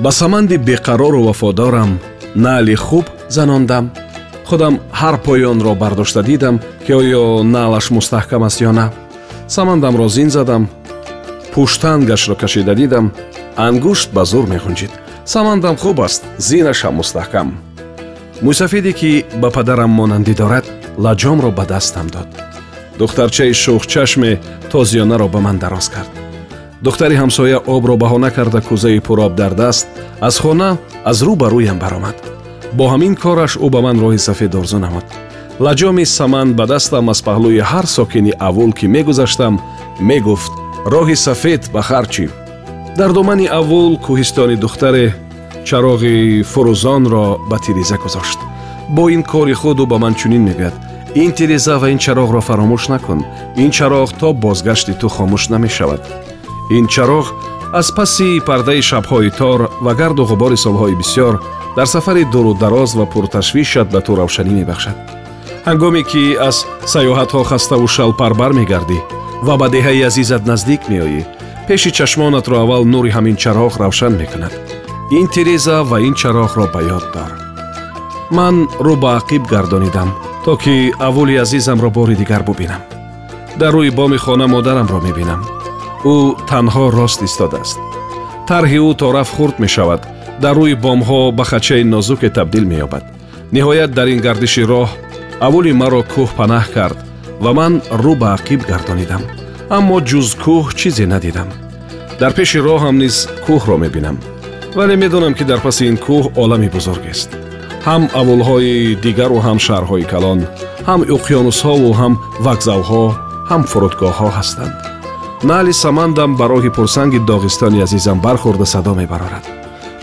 ба саманди беқарору вафодорам наъли хуб занондам. Худам ҳар поёнро бардошта дидам ки оё наълаш мустаҳкам аст ё на. Самандамро зин задам пуштангашро кашида дидам. Ангушт ба зур мехунҷид. Самандам хуб аст зинашам мустаҳкам. Мӯйсафеде ки ба падарам монандӣ дорад лаҷомро ба дастам дод. Духтарчаи шухчашме тозиёнаро ба ман дароз кард духтари ҳамсоя обро баҳона карда кӯзаи пуроб дар даст аз хона аз рӯ ба рӯям баромад. Бо ҳамин кораш ӯ ба ман роҳи сафед орзу намуд. Лаҷоми саман ба дастам аз паҳлӯи ҳар сокини авул ки мегузаштам мегуфт роҳи сафед ба харчӣ дар домани авул кӯҳистони духтаре чароғи фурӯзонро ба тиреза гузошт. Бо ин кори худ ӯ ба ман чунин мегӯяд. Ин тиреза ва ин чароғро фаромӯш накун. Ин чароғ то бозгашти ту хомӯш намешавад ин чароғ аз паси пардаи шабҳои тор ва гарду ғубори солҳои бисьёр дар сафари дуру дароз ва пурташвишат ба ту равшанӣ мебахшад. Ҳангоме ки аз саёҳатҳо хаставу шалпар бармегардӣ ва ба деҳаи азизат наздик меоӣ пеши чашмонатро аввал нури ҳамин чароғ равшан мекунад. Ин тиреза ва ин чароғро ба ёд дор ман рӯ ба ақиб гардонидам то ки аввули азизамро бори дигар бубинам. Дар рӯи боми хона модарамро мебинам ӯ танҳо рост истодааст тарҳи ӯ то раф хурд мешавад дар рӯи бомҳо ба хачаи нозуке табдил меёбад ниҳоят дар ин гардиши роҳ аввули маро кӯҳ панаҳ кард ва ман рӯ ба ақиб гардонидам аммо ҷуз кӯҳ чизе надидам дар пеши роҳам низ кӯҳро мебинам вале медонам ки дар паси ин кӯҳ олами бузургест ҳам аввулҳои дигару ҳам шаҳрҳои калон ҳам уқёнусҳову ҳам вокзалҳо ҳам фурудгоҳҳо ҳастанд наъли самандам ба роҳи пурсанги доғистони азизам бархӯрда садо мебарорад.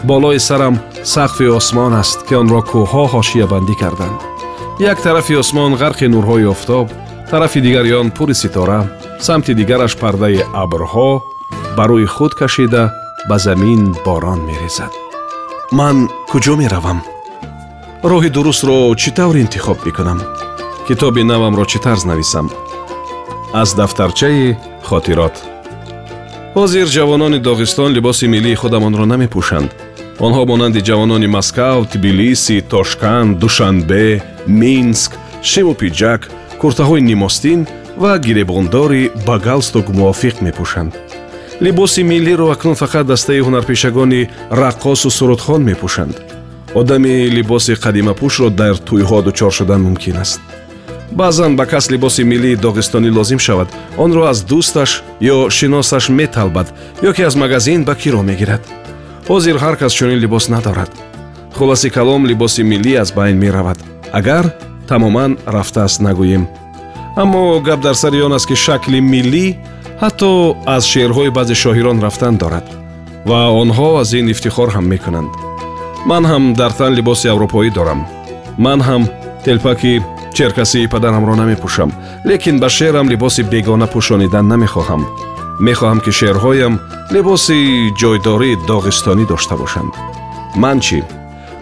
Болои сарам сақфи осмон аст ки онро кӯҳҳо ҳошиябандӣ карданд. Як тарафи осмон ғарқи нурҳои офтоб тарафи дигари он пури ситора самти дигараш пардаи абрҳо ба рӯи худ кашида ба замин борон мерезад. Ман куҷо меравам? Роҳи дурустро чӣ тавр интихоб мекунам? Китоби навамро чӣ тарз нависам? Аз дафтарчаи хотирот ҳозир ҷавонони доғистон либоси миллии худамонро намепӯшанд. Онҳо монанди ҷавонони москав тбилиси тошканд душанбе минск шиму пиҷак куртаҳои нимостин ва гиребондори ба галстук мувофиқ мепӯшанд. Либоси миллиро акнун фақат дастаи ҳунарпешагони раққосу сурудхон мепӯшанд. Одами либоси қадимапӯшро дар тӯйҳо дучор шудан мумкин аст баъзан ба кас либоси миллии доғистонӣ лозим шавад. Онро аз дӯсташ ё шиносаш металбад ё ки аз магазин ба киро мегирад. Ҳозир ҳар кас чунин либос надорад. Хулоси калом либоси миллӣ аз байн меравад. Агар тамоман рафтааст нагӯем. Аммо гап дар сари он аст ки шакли миллӣ ҳатто аз шеърҳои баъзе шоҳирон рафтан дорад ва онҳо аз ин ифтихор ҳам мекунанд. Ман ҳам дар тан либоси аврупоӣ дорам. Ман ҳам телпаки черкасии падарамро намепӯшам лекин ба шеърам либоси бегона пӯшонидан намехоҳам. Мехоҳам ки шеърҳоям либоси ҷойдории доғистонӣ дошта бошанд. Ман чӣ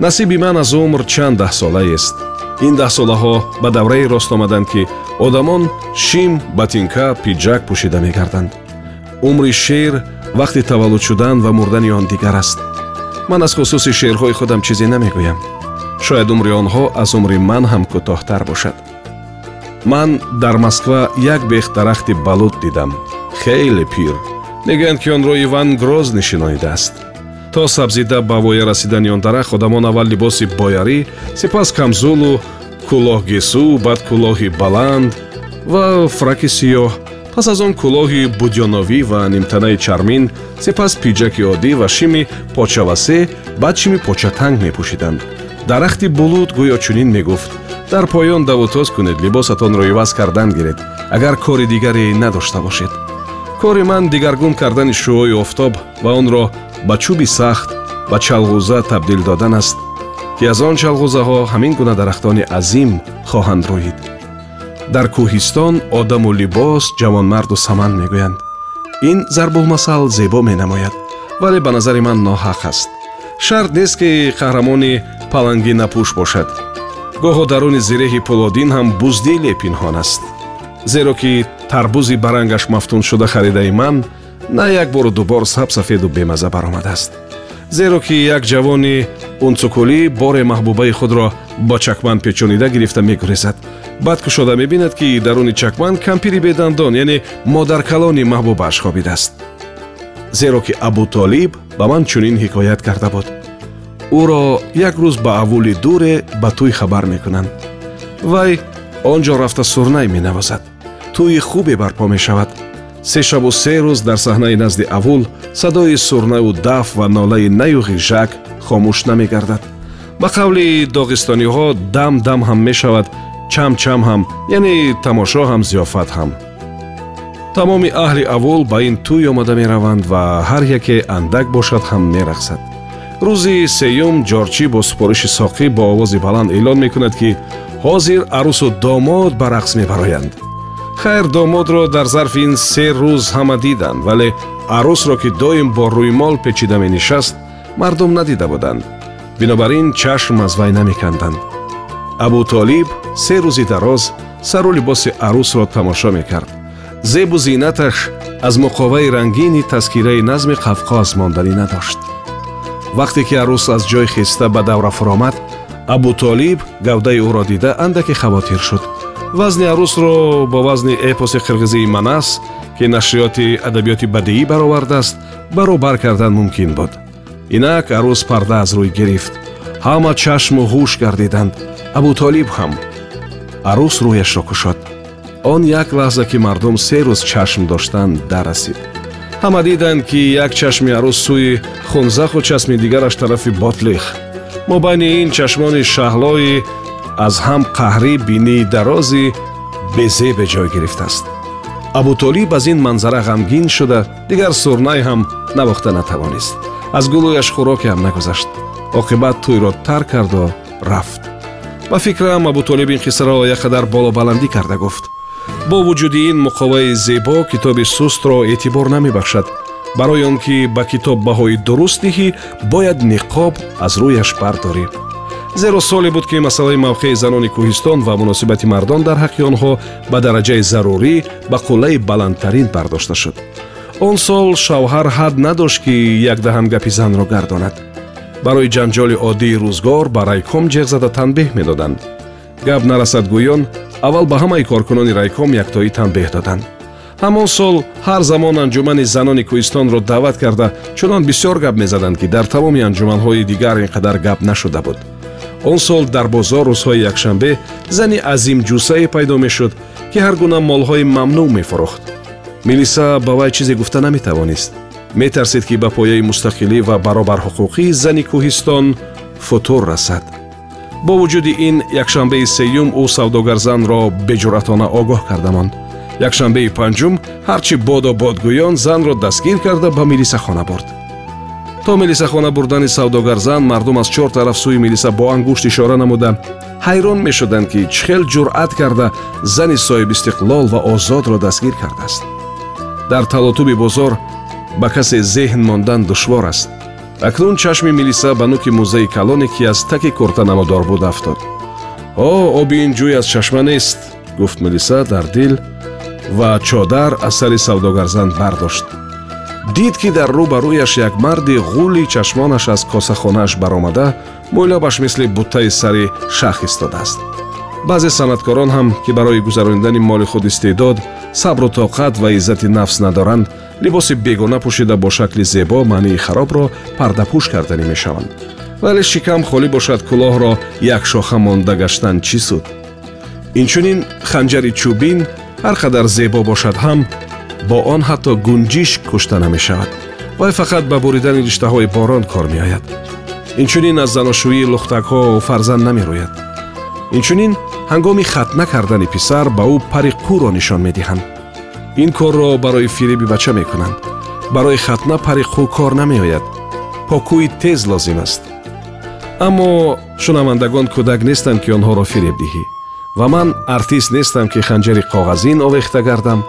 насиби ман аз умр чанд даҳсолаест ин даҳсолаҳо ба даврае рост омаданд ки одамон шим батинка пиҷак пӯшида мегарданд. Умри шеър вақти таваллуд шудан ва мурдани он дигар аст. Ман аз хусуси шеърҳои худам чизе намегӯям шояд умри онҳо аз умри ман ҳам кӯтоҳтар бошад. Ман дар москва як бех дарахти балуд дидам. Хеле пир. Мегӯянд ки онро иван грозни шинонидааст то сабзида ба воя расидани он дарахт одамон аввал либоси боярӣ сипас камзулу кӯлоҳ гесӯ баъд кӯлоҳи баланд ва фраки сиёҳ. Пас аз он кӯлоҳи будёновӣ ва нимтанаи чармин сипас пиҷаки оддӣ ва шими почавасе баъд шими початанг мепӯшиданд дарахти булуд гӯё чунин мегуфт. Дар поён давутоз кунед либосатонро иваз кардан гиред. Агар кори дигаре надошта бошед? Кори ман дигаргун кардани шӯои офтоб ва онро ба чӯби сахт ба чалғуза табдил додан аст ки аз он чалғузаҳо ҳамин гуна дарахтони азим хоҳанд рӯид дар кӯҳистон одаму либос ҷавонмарду саман мегӯянд. Ин зарбулмасал зебо менамояд вале ба назари ман ноҳақ аст. Шарт нест ки қаҳрамони палангинапӯш бошад. Гоҳо даруни зиреҳи пулодин ҳам буздиле пинҳон аст. Зеро ки тарбузи барангаш мафтун шуда харидаи ман на як бору дубор сабсафеду бемаза баромадааст зеро ки як ҷавони унцукулӣ боре маҳбубаи худро ба чакман печонида гирифта мегурезад. Баъд кушода мебинад ки даруни чакман кампири бедандон яъне модаркалони маҳбубааш хобидааст зеро ки абутолиб ба ман чунин ҳикоят карда буд ӯро як рӯз ба аввули дуре ба тӯй хабар мекунанд. Вай он ҷо рафта сурнай менавозад. Тӯи хубе барпо мешавад. Се шабу се рӯз дар саҳнаи назди авул садои сурнаву даф ва нолаи наю ғижак хомӯш намегардад. Ба қавли доғистониҳо дам дам ҳам мешавад чам чам ҳам яъне тамошо ҳам зиёфат ҳам. Тамоми аҳли авул ба ин тӯй омада мераванд ва ҳар яке андак бошад ҳам мерақсад рӯзи сеюм ҷорчӣ бо супориши соқӣ бо овози баланд эълон мекунад ки ҳозир арӯсу домод ба рақс мебароянд. Хайр домодро дар зарфи ин се рӯз ҳама диданд вале арӯсро ки доим бо рӯймол печида менишаст мардум надида буданд. Бинобар ин чашм аз вай намеканданд. Абутолиб се рӯзи дароз сару либоси арӯсро тамошо мекард. Зебу зинаташ аз муқоваи рангини таскираи назми қавқоз монданӣ надошт вақте ки арӯс аз ҷой хеста ба давра фуромад абутолиб гавдаи ӯро дида андаке хавотир шуд. Вазни арӯсро бо вазни эпоси қирғизии манас ки нашриёти адабиёти бадиӣ баровардааст баробар кардан мумкин буд. Инак арӯс парда аз рӯй гирифт. Ҳама чашму ҳуш гардиданд. Абутолиб ҳам арӯс рӯяшро кушод он як лаҳза ки мардум се рӯз чашм доштанд дарасид ҳама диданд ки як чашми арӯс сӯи хунзаху чашми дигараш тарафи ботлих. Мобайни ин чашмони шаҳлои аз ҳам қаҳрӣ бинии дарози безебе ҷой гирифтааст. Абутолиб аз ин манзара ғамгин шуда дигар сурнай ҳам навохта натавонист. Аз гулӯяш хӯроке ҳам нагузашт. Оқибат тӯйро тар карду рафт. Ба фикрам абутолиб ин қиссаро як қадар болобаландӣ карда гуфт бо вуҷуди ин муқоваи зебо китоби сустро эътибор намебахшад. Барои он ки ба китоб баҳои дуруст диҳӣ бояд ниқоб аз рӯяш бардорӣ. Зеро соле буд ки масъалаи мавқеи занони кӯҳистон ва муносибати мардон дар ҳаққи онҳо ба дараҷаи зарурӣ ба қуллаи баландтарин бардошта шуд. Он сол шавҳар ҳад надошт ки як даҳан гапи занро гардонад. Барои ҷанҷоли оддии рӯзгор ба райком ҷеғ зада танбеҳ медоданд. Гап нарасад гӯён аввал ба ҳамаи коркунони райком яктоӣ танбеҳ доданд. Ҳамон сол ҳар замон анҷумани занони кӯҳистонро даъват карда чунон бисёр гап мезаданд ки дар тамоми анҷуманҳои дигар ин қадар гап нашуда буд. Он сол дар бозор рӯзҳои якшанбе зани азимҷусае пайдо мешуд ки ҳар гуна молҳои мамнӯъ мефурӯхт милиса ба вай чизе гуфта наметавонист. Метарсид ки ба пояи мустақилӣ ва баробарҳуқуқии зани кӯҳистон футур расад бо вуҷуди ин якшанбеи сеюм ӯ савдогарзанро беҷуръатона огоҳ карда монд якшанбеи панҷум ҳарчи боду бодгӯён занро дастгир карда ба милисахона бурд. То милисахона бурдани савдогарзан мардум аз чор тараф сӯи милиса бо ангушт ишора намуда. Ҳайрон мешуданд ки чӣ хел ҷуръат карда зани соҳибистиқлол ва озодро дастгир кардааст. Дар талотуби бозор ба касе зеҳн мондан душвор аст акнун чашми милиса ба нуки музеи калоне ки аз таки курта намудор буд афтод. О оби ин ҷӯй аз чашма нест гуфт милиса дар дил ва чодар аз сари савдогарзан бардошт. Дид ки дар рӯ ба рӯяш як марди ғули чашмонаш аз косахонааш баромада мӯйлобаш мисли буттаи сари шах истодааст баъзе санъаткорон ҳам ки барои гузарониндани моли худ истеъдод сабру тоқат ва иззати нафс надоранд либоси бегона пӯшида бо шакли зебо маънии харобро пардапӯш карданӣ мешаванд. Вале шикам холӣ бошад кӯлоҳро як шоха монда гаштан чӣ суд? Инчунин ханҷари чӯбин ҳар қадар зебо бошад ҳам бо он ҳатто гунҷиш кушта намешавад вай фақат ба буридани риштаҳои борон кор меояд. Инчунин аз заношӯии лухтакҳо фарзанд намерӯяд инчунин ҳангоми хатна кардани писар ба ӯ пари қӯро нишон медиҳанд ин корро барои фириби бача мекунанд барои хатна пари қӯ кор намеояд покӯи тез лозим аст аммо шунавандагон кӯдак нестанд ки онҳоро фиреб диҳӣ ва ман артист нестам ки ханҷари коғазин овехта гардам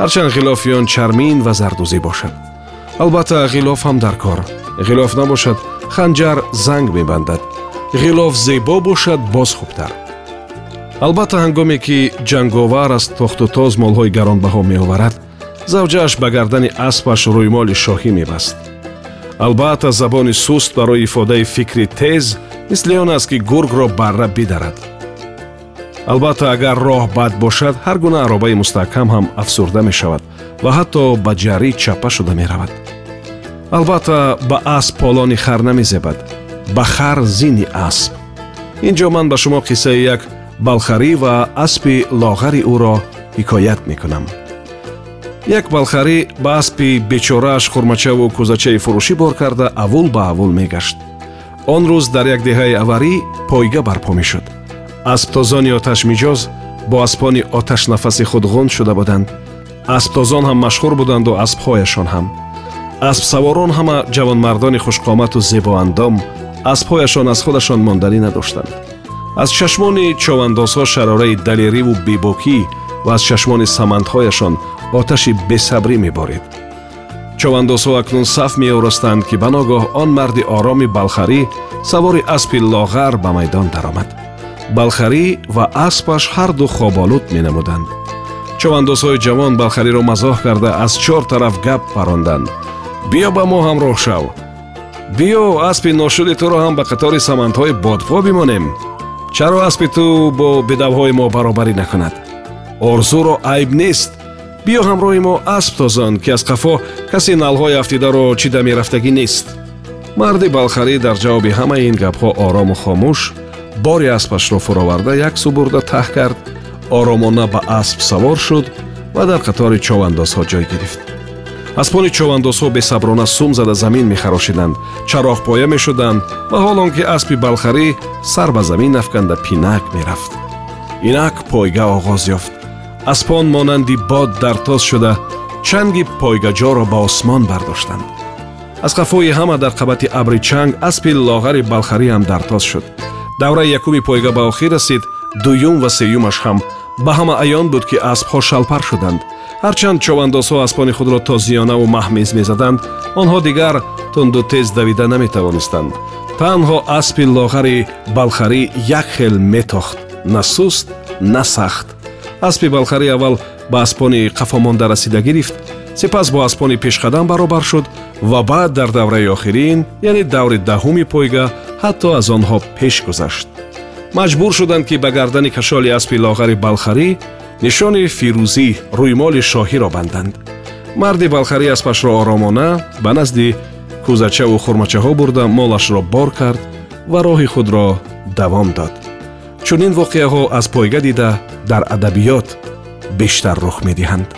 ҳарчанд ғилофи он чармин ва зардузӣ бошад албатта ғилоф ҳам дар кор ғилоф набошад ханҷар занг мебандад ғилоф зебо бошад боз хубтар албатта ҳангоме ки ҷанговар аз тохту тоз молҳои гаронбаҳо меоварад завҷааш ба гардани аспаш рӯймоли шоҳӣ мебаст. Албатта забони суст барои ифодаи фикри тез мисли он аст ки гургро барра бидарад. Албатта агар роҳ бад бошад ҳар гуна аробаи мустаҳкам ҳам афсурда мешавад ва ҳатто ба ҷарӣ чаппа шуда меравад. Албатта ба асп полони хар намезебад ба хар зини асп. Ин ҷо ман ба шумо қиссаи як балхарӣ ва аспи лоғари ӯро ҳикоят мекунам. Як балхарӣ ба аспи бечорааш хурмачаву кӯзачаи фурӯшӣ бор карда авул ба авул мегашт. Он рӯз дар як деҳаи аварӣ пойга барпо мешуд. Асптозони оташмиҷоз бо аспони оташнафаси худ ғунд шуда буданд. Асптозон ҳам машҳур буданду аспҳояшон ҳам. Аспсаворон ҳама ҷавонмардони хушқомату зебоандом аспҳояшон аз худашон монданӣ надоштанд аз чашмони човандозҳо шарораи далериву бебокӣ ва аз чашмони самандҳояшон оташи бесабрӣ меборид човандозҳо акнун саф меоростанд ки ба ногоҳ он марди ороми балхарӣ савори аспи лоғар ба майдон даромад. Балхарӣ ва аспаш ҳарду хоболуд менамуданд. Човандозҳои ҷавон балхариро мазоҳ карда аз чор тараф гап паронданд. Биё ба мо ҳамроҳ шав. Биё аспи ношуди туро ҳам ба қатори самандҳои бодпо бимонем чаро аспи ту бо бедавҳои мо баробарӣ накунад. Орзуро айб нест. Биё ҳамроҳи мо асп тозон ки аз қафо касе налҳои афтидаро чида мерафтагӣ нест. Марди балхарӣ дар ҷавоби ҳамаи ин гапҳо орому хомӯш бори аспашро фуроварда як су бурда таҳ кард. Оромона ба асп савор шуд ва дар қатори човандозҳо ҷой гирифт аспони човандозҳо бесаброна сум зада замин мехарошиданд. Чароғпоя мешуданд ва ҳол он ки аспи балхарӣ сар ба замин афканда пинак мерафт. Инак пойга оғоз ёфт. Аспон монанди бод дартоз шуда чанги пойгаҷоро ба осмон бардоштанд. Аз қафои ҳама дар қабати абри чанг аспи лоғари балхарӣ ҳам дартоз шуд. Давраи якуми пойга ба охир расид дуюм ва сеюмаш ҳам ба ҳама аён буд ки аспҳо шалпар шуданд ҳарчанд човандозҳо аспони худро тозиёнаву маҳмез мезаданд онҳо дигар тунду тез давида наметавонистанд. Танҳо аспи лоғари балхарӣ як хел метохт на суст на сахт. Аспи балхарӣ аввал ба аспони қафомонда расида гирифт сипас бо аспони пешқадам баробар шуд ва баъд дар давраи охирин яъне даври даҳуми пойга ҳатто аз онҳо пеш гузашт. Маҷбур шуданд ки ба гардани кашоли аспи лоғари балхарӣ нишони фирӯзӣ рӯймоли шоҳиро банданд. Марди балхарӣ аспашро оромона ба назди кӯзачаву хурмачаҳо бурда молашро бор кард ва роҳи худро давом дод. Чунин воқеаҳо аз пойга дида дар адабиёт бештар рух медиҳанд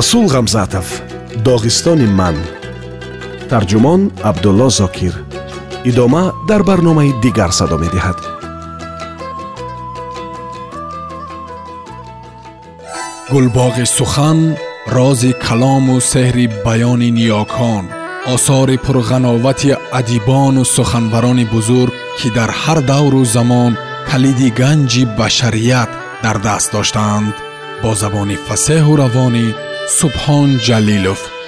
расул ғамзатов доғистони ман. Тарҷумон абдулло зокир. Идома дар барномаи дигар садо медиҳад. Гулбоғи сухан рози калому сеҳри баёни ниёкон осори пурғановати адибону суханбарони бузург ки дар ҳар давру замон калиди ганҷи башарият дар даст доштаанд бо забони фасеҳу равонӣ субҳон ҷалилов